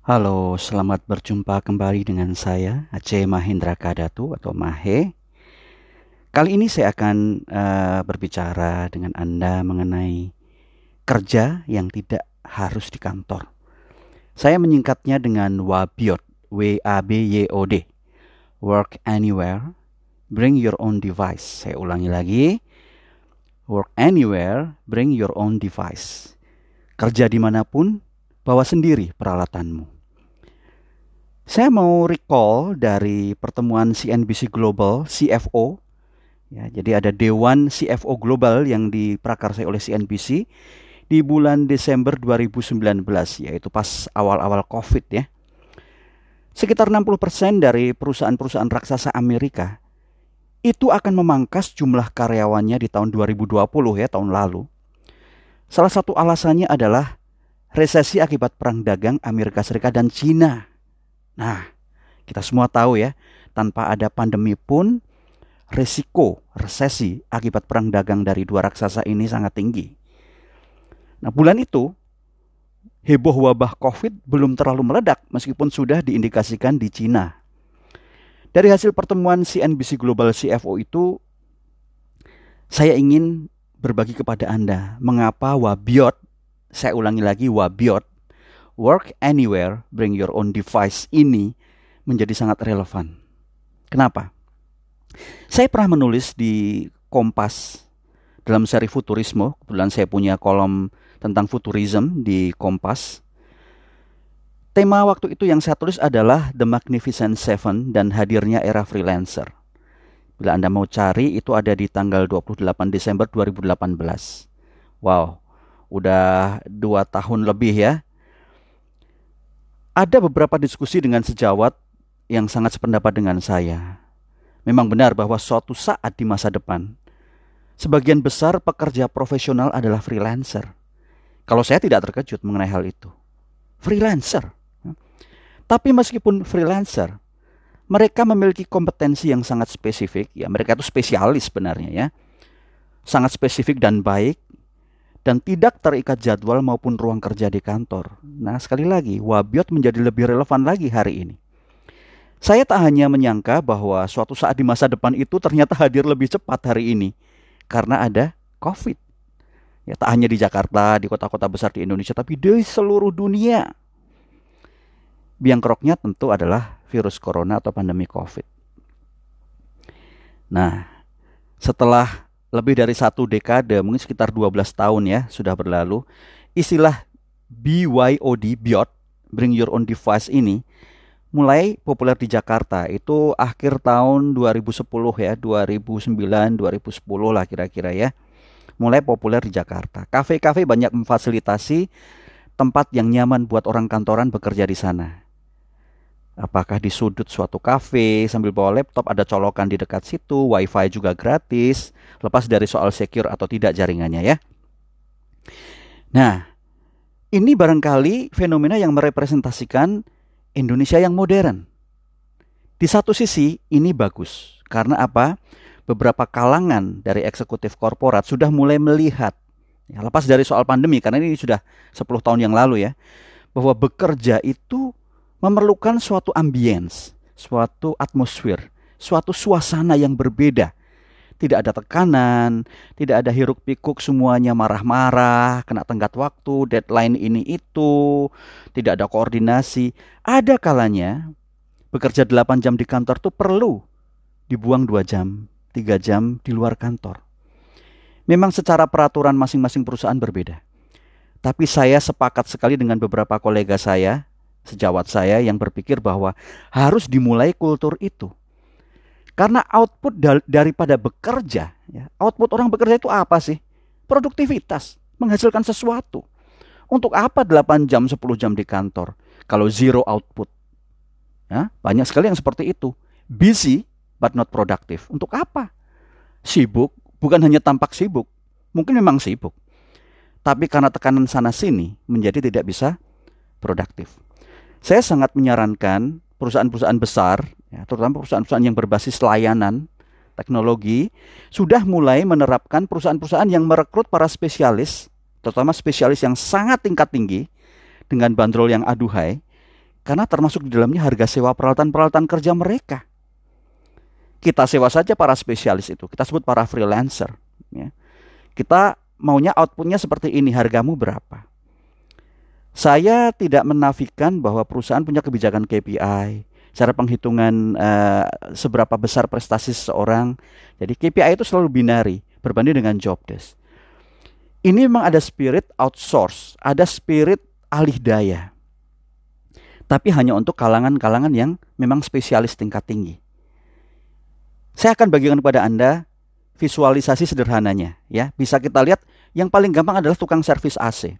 Halo, selamat berjumpa kembali dengan saya Aceh Mahendra Kadatu atau Mahe. Kali ini saya akan uh, berbicara dengan Anda mengenai kerja yang tidak harus di kantor. Saya menyingkatnya dengan WABYOD, W A B Y O D. Work anywhere, bring your own device. Saya ulangi lagi. Work anywhere, bring your own device. Kerja di mana pun, bawa sendiri peralatanmu. Saya mau recall dari pertemuan CNBC Global CFO. Ya, jadi ada Dewan CFO Global yang diprakarsai oleh CNBC di bulan Desember 2019 yaitu pas awal-awal Covid ya. Sekitar 60% dari perusahaan-perusahaan raksasa Amerika itu akan memangkas jumlah karyawannya di tahun 2020 ya, tahun lalu. Salah satu alasannya adalah resesi akibat perang dagang Amerika Serikat dan Cina. Nah, kita semua tahu ya, tanpa ada pandemi pun resiko resesi akibat perang dagang dari dua raksasa ini sangat tinggi. Nah, bulan itu heboh wabah Covid belum terlalu meledak meskipun sudah diindikasikan di Cina. Dari hasil pertemuan CNBC Global CFO itu, saya ingin berbagi kepada Anda mengapa Wabiot saya ulangi lagi Wabiot, work anywhere, bring your own device ini menjadi sangat relevan. Kenapa? Saya pernah menulis di Kompas dalam seri futurisme, kebetulan saya punya kolom tentang futurism di Kompas. Tema waktu itu yang saya tulis adalah The Magnificent Seven dan hadirnya era freelancer. Bila Anda mau cari, itu ada di tanggal 28 Desember 2018. Wow, udah dua tahun lebih ya. Ada beberapa diskusi dengan sejawat yang sangat sependapat dengan saya. Memang benar bahwa suatu saat di masa depan, sebagian besar pekerja profesional adalah freelancer. Kalau saya tidak terkejut mengenai hal itu. Freelancer. Tapi meskipun freelancer, mereka memiliki kompetensi yang sangat spesifik. Ya, mereka itu spesialis sebenarnya ya. Sangat spesifik dan baik dan tidak terikat jadwal maupun ruang kerja di kantor. Nah, sekali lagi, wabiot menjadi lebih relevan lagi hari ini. Saya tak hanya menyangka bahwa suatu saat di masa depan itu ternyata hadir lebih cepat hari ini karena ada COVID. Ya, tak hanya di Jakarta, di kota-kota besar di Indonesia, tapi di seluruh dunia. Biang keroknya tentu adalah virus corona atau pandemi COVID. Nah, setelah lebih dari satu dekade, mungkin sekitar 12 tahun ya sudah berlalu, istilah BYOD, BYOD, Bring Your Own Device ini mulai populer di Jakarta itu akhir tahun 2010 ya, 2009, 2010 lah kira-kira ya. Mulai populer di Jakarta. Kafe-kafe banyak memfasilitasi tempat yang nyaman buat orang kantoran bekerja di sana. Apakah di sudut suatu kafe sambil bawa laptop ada colokan di dekat situ, wifi juga gratis, lepas dari soal secure atau tidak jaringannya ya. Nah, ini barangkali fenomena yang merepresentasikan Indonesia yang modern. Di satu sisi ini bagus, karena apa? Beberapa kalangan dari eksekutif korporat sudah mulai melihat, ya, lepas dari soal pandemi, karena ini sudah 10 tahun yang lalu ya, bahwa bekerja itu memerlukan suatu ambience, suatu atmosfer, suatu suasana yang berbeda. Tidak ada tekanan, tidak ada hiruk pikuk semuanya marah-marah, kena tenggat waktu, deadline ini itu, tidak ada koordinasi. Ada kalanya bekerja 8 jam di kantor tuh perlu dibuang 2 jam, 3 jam di luar kantor. Memang secara peraturan masing-masing perusahaan berbeda. Tapi saya sepakat sekali dengan beberapa kolega saya sejawat saya yang berpikir bahwa harus dimulai kultur itu. Karena output daripada bekerja, ya, output orang bekerja itu apa sih? Produktivitas, menghasilkan sesuatu. Untuk apa 8 jam, 10 jam di kantor kalau zero output? Ya, banyak sekali yang seperti itu. Busy but not productive. Untuk apa? Sibuk, bukan hanya tampak sibuk. Mungkin memang sibuk. Tapi karena tekanan sana sini menjadi tidak bisa produktif. Saya sangat menyarankan perusahaan-perusahaan besar, ya, terutama perusahaan-perusahaan yang berbasis layanan teknologi, sudah mulai menerapkan perusahaan-perusahaan yang merekrut para spesialis, terutama spesialis yang sangat tingkat tinggi dengan bandrol yang aduhai, Karena termasuk di dalamnya harga sewa peralatan-peralatan kerja mereka. Kita sewa saja para spesialis itu, kita sebut para freelancer. Ya. Kita maunya outputnya seperti ini, hargamu berapa? Saya tidak menafikan bahwa perusahaan punya kebijakan KPI, cara penghitungan uh, seberapa besar prestasi seseorang. Jadi KPI itu selalu binari berbanding dengan job desk. Ini memang ada spirit outsource, ada spirit alih daya. Tapi hanya untuk kalangan-kalangan yang memang spesialis tingkat tinggi. Saya akan bagikan kepada Anda visualisasi sederhananya ya. Bisa kita lihat yang paling gampang adalah tukang servis AC.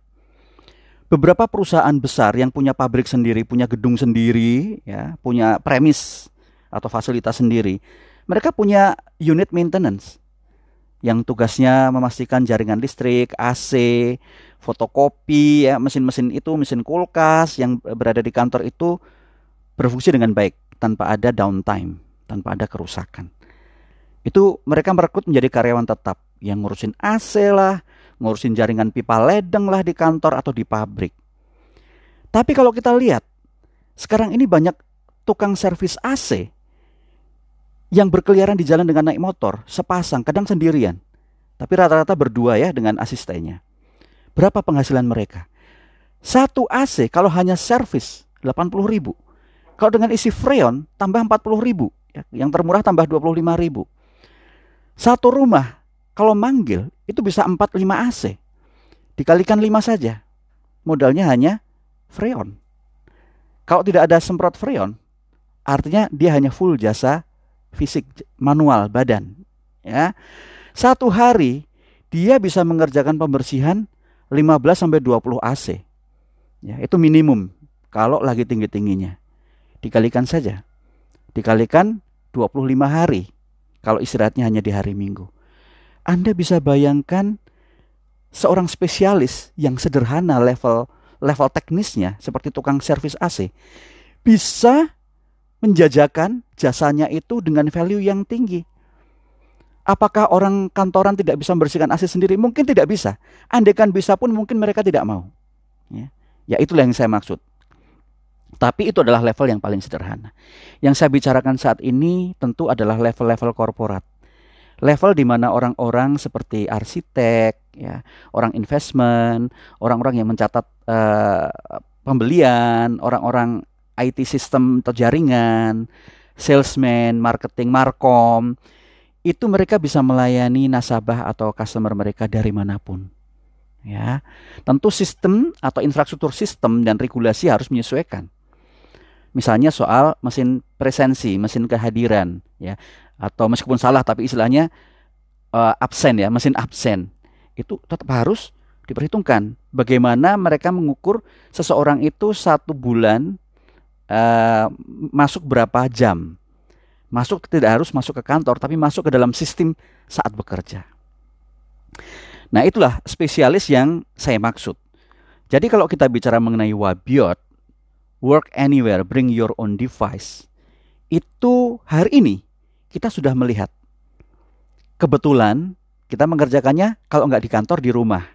Beberapa perusahaan besar yang punya pabrik sendiri, punya gedung sendiri, ya, punya premis atau fasilitas sendiri. Mereka punya unit maintenance yang tugasnya memastikan jaringan listrik, AC, fotokopi, ya, mesin-mesin itu, mesin kulkas yang berada di kantor itu berfungsi dengan baik tanpa ada downtime, tanpa ada kerusakan itu mereka merekrut menjadi karyawan tetap yang ngurusin AC lah, ngurusin jaringan pipa ledeng lah di kantor atau di pabrik. Tapi kalau kita lihat, sekarang ini banyak tukang servis AC yang berkeliaran di jalan dengan naik motor, sepasang, kadang sendirian. Tapi rata-rata berdua ya dengan asistennya. Berapa penghasilan mereka? Satu AC kalau hanya servis 80 ribu. Kalau dengan isi freon tambah 40 ribu. Ya, yang termurah tambah 25 ribu. Satu rumah kalau manggil itu bisa 4 5 AC. Dikalikan 5 saja. Modalnya hanya freon. Kalau tidak ada semprot freon, artinya dia hanya full jasa fisik manual badan. Ya. Satu hari dia bisa mengerjakan pembersihan 15 sampai 20 AC. Ya, itu minimum kalau lagi tinggi-tingginya. Dikalikan saja. Dikalikan 25 hari kalau istirahatnya hanya di hari Minggu. Anda bisa bayangkan seorang spesialis yang sederhana level level teknisnya seperti tukang servis AC bisa menjajakan jasanya itu dengan value yang tinggi. Apakah orang kantoran tidak bisa membersihkan AC sendiri? Mungkin tidak bisa. Andaikan bisa pun mungkin mereka tidak mau. Ya, ya itulah yang saya maksud. Tapi itu adalah level yang paling sederhana. Yang saya bicarakan saat ini tentu adalah level-level korporat. Level di mana orang-orang seperti arsitek, ya, orang investment, orang-orang yang mencatat uh, pembelian, orang-orang IT sistem atau jaringan, salesman, marketing, markom, itu mereka bisa melayani nasabah atau customer mereka dari mana pun. Ya, tentu sistem atau infrastruktur sistem dan regulasi harus menyesuaikan. Misalnya soal mesin presensi, mesin kehadiran, ya, atau meskipun salah tapi istilahnya uh, absen ya, mesin absen itu tetap harus diperhitungkan. Bagaimana mereka mengukur seseorang itu satu bulan uh, masuk berapa jam, masuk tidak harus masuk ke kantor, tapi masuk ke dalam sistem saat bekerja. Nah itulah spesialis yang saya maksud. Jadi kalau kita bicara mengenai wabiot, work anywhere, bring your own device. Itu hari ini kita sudah melihat. Kebetulan kita mengerjakannya kalau nggak di kantor di rumah.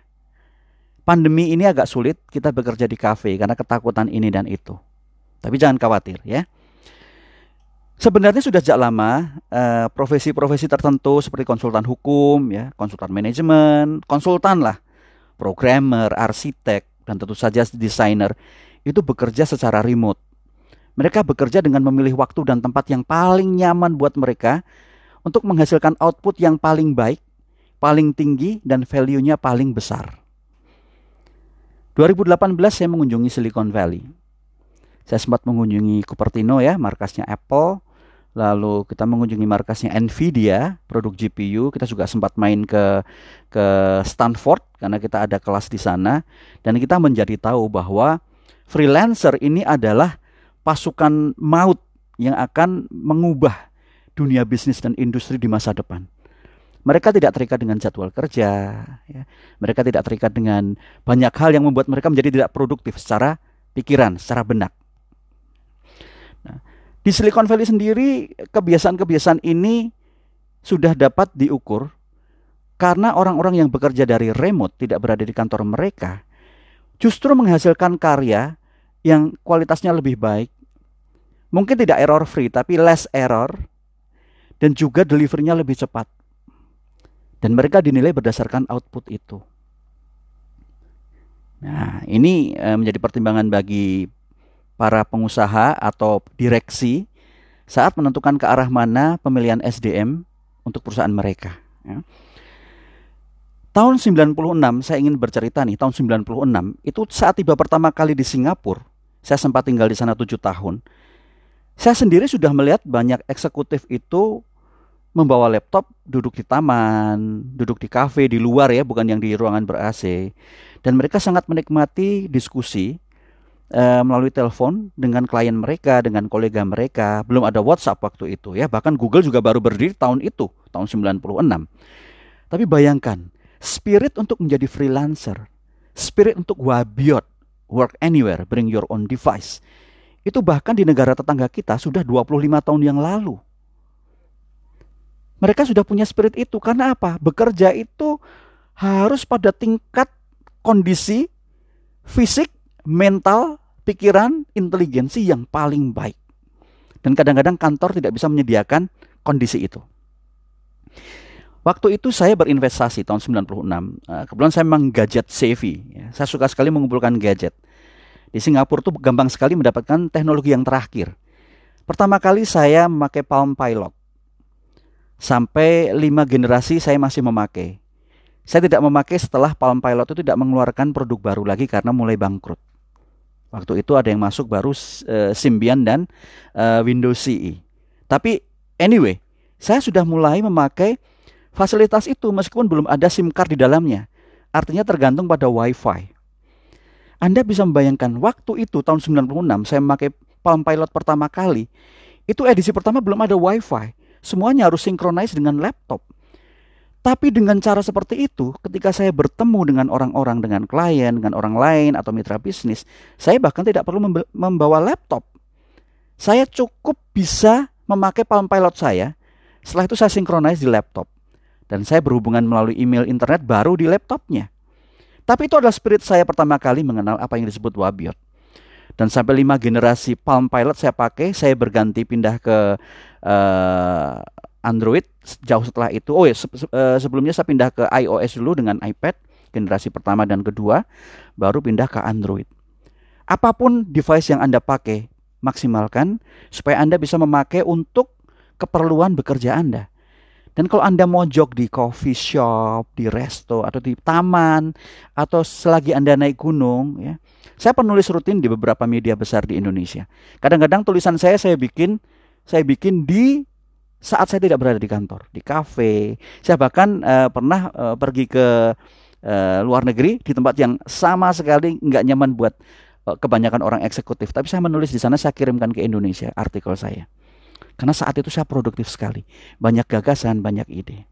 Pandemi ini agak sulit kita bekerja di kafe karena ketakutan ini dan itu. Tapi jangan khawatir ya. Sebenarnya sudah sejak lama eh, profesi-profesi tertentu seperti konsultan hukum, ya, konsultan manajemen, konsultan lah, programmer, arsitek, dan tentu saja desainer itu bekerja secara remote. Mereka bekerja dengan memilih waktu dan tempat yang paling nyaman buat mereka untuk menghasilkan output yang paling baik, paling tinggi, dan value-nya paling besar. 2018 saya mengunjungi Silicon Valley. Saya sempat mengunjungi Cupertino ya, markasnya Apple. Lalu kita mengunjungi markasnya Nvidia, produk GPU. Kita juga sempat main ke ke Stanford karena kita ada kelas di sana dan kita menjadi tahu bahwa freelancer ini adalah pasukan maut yang akan mengubah dunia bisnis dan industri di masa depan. Mereka tidak terikat dengan jadwal kerja, ya. mereka tidak terikat dengan banyak hal yang membuat mereka menjadi tidak produktif secara pikiran, secara benak. Nah, di Silicon Valley sendiri kebiasaan-kebiasaan ini sudah dapat diukur karena orang-orang yang bekerja dari remote tidak berada di kantor mereka justru menghasilkan karya yang kualitasnya lebih baik. Mungkin tidak error free tapi less error dan juga deliverynya lebih cepat. Dan mereka dinilai berdasarkan output itu. Nah, ini eh, menjadi pertimbangan bagi para pengusaha atau direksi saat menentukan ke arah mana pemilihan SDM untuk perusahaan mereka. Ya. Tahun 96 saya ingin bercerita nih, tahun 96 itu saat tiba pertama kali di Singapura, saya sempat tinggal di sana tujuh tahun. Saya sendiri sudah melihat banyak eksekutif itu membawa laptop duduk di taman, duduk di kafe di luar ya, bukan yang di ruangan ber-AC. Dan mereka sangat menikmati diskusi uh, melalui telepon dengan klien mereka, dengan kolega mereka. Belum ada WhatsApp waktu itu ya, bahkan Google juga baru berdiri tahun itu, tahun 96. Tapi bayangkan, spirit untuk menjadi freelancer, spirit untuk wabiot, work anywhere, bring your own device. Itu bahkan di negara tetangga kita sudah 25 tahun yang lalu. Mereka sudah punya spirit itu karena apa? Bekerja itu harus pada tingkat kondisi fisik, mental, pikiran, inteligensi yang paling baik. Dan kadang-kadang kantor tidak bisa menyediakan kondisi itu. Waktu itu saya berinvestasi tahun 96. Eh, kebetulan saya memang gadget savvy. Ya. Saya suka sekali mengumpulkan gadget. Di Singapura tuh gampang sekali mendapatkan teknologi yang terakhir. Pertama kali saya memakai Palm Pilot. Sampai lima generasi saya masih memakai. Saya tidak memakai setelah Palm Pilot itu tidak mengeluarkan produk baru lagi karena mulai bangkrut. Waktu itu ada yang masuk baru uh, Symbian dan uh, Windows CE. Tapi anyway, saya sudah mulai memakai Fasilitas itu meskipun belum ada SIM card di dalamnya, artinya tergantung pada WiFi. Anda bisa membayangkan waktu itu tahun 96 saya memakai Palm Pilot pertama kali, itu edisi pertama belum ada WiFi. Semuanya harus sinkronis dengan laptop. Tapi dengan cara seperti itu, ketika saya bertemu dengan orang-orang, dengan klien, dengan orang lain atau mitra bisnis, saya bahkan tidak perlu membawa laptop. Saya cukup bisa memakai Palm Pilot saya. Setelah itu saya sinkronis di laptop dan saya berhubungan melalui email internet baru di laptopnya. Tapi itu adalah spirit saya pertama kali mengenal apa yang disebut Wabiot. Dan sampai lima generasi Palm Pilot saya pakai, saya berganti pindah ke uh, Android jauh setelah itu. Oh ya, se uh, sebelumnya saya pindah ke iOS dulu dengan iPad generasi pertama dan kedua, baru pindah ke Android. Apa pun device yang Anda pakai, maksimalkan supaya Anda bisa memakai untuk keperluan bekerja Anda. Dan kalau Anda mau jog di coffee shop, di resto, atau di taman, atau selagi Anda naik gunung, ya, saya penulis rutin di beberapa media besar di Indonesia. Kadang-kadang tulisan saya saya bikin, saya bikin di saat saya tidak berada di kantor, di kafe. Saya bahkan uh, pernah uh, pergi ke uh, luar negeri di tempat yang sama sekali nggak nyaman buat kebanyakan orang eksekutif. Tapi saya menulis di sana, saya kirimkan ke Indonesia artikel saya. Karena saat itu saya produktif sekali. Banyak gagasan, banyak ide.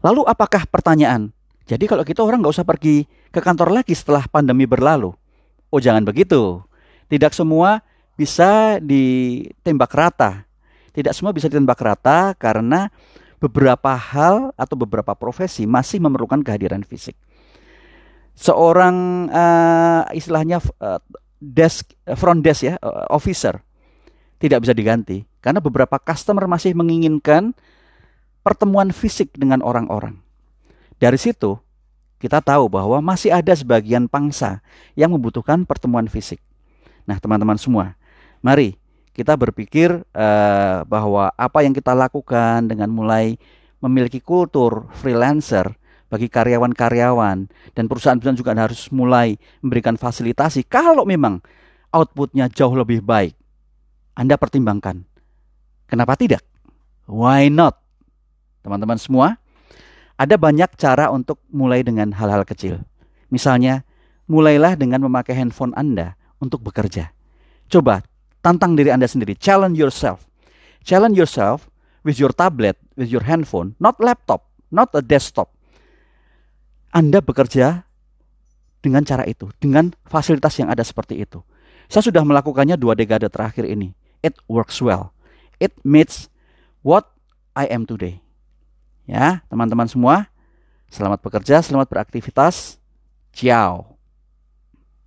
Lalu apakah pertanyaan? Jadi kalau kita orang nggak usah pergi ke kantor lagi setelah pandemi berlalu. Oh jangan begitu. Tidak semua bisa ditembak rata. Tidak semua bisa ditembak rata karena beberapa hal atau beberapa profesi masih memerlukan kehadiran fisik. Seorang uh, istilahnya uh, desk front desk ya, uh, officer tidak bisa diganti karena beberapa customer masih menginginkan pertemuan fisik dengan orang-orang. Dari situ kita tahu bahwa masih ada sebagian pangsa yang membutuhkan pertemuan fisik. Nah, teman-teman semua, mari kita berpikir uh, bahwa apa yang kita lakukan dengan mulai memiliki kultur freelancer bagi karyawan-karyawan dan perusahaan-perusahaan juga harus mulai memberikan fasilitasi kalau memang outputnya jauh lebih baik anda pertimbangkan. Kenapa tidak? Why not? Teman-teman semua, ada banyak cara untuk mulai dengan hal-hal kecil. Misalnya, mulailah dengan memakai handphone Anda untuk bekerja. Coba tantang diri Anda sendiri, challenge yourself. Challenge yourself with your tablet, with your handphone, not laptop, not a desktop. Anda bekerja dengan cara itu, dengan fasilitas yang ada seperti itu. Saya sudah melakukannya dua dekade terakhir ini it works well. It meets what I am today. Ya, teman-teman semua, selamat bekerja, selamat beraktivitas. Ciao.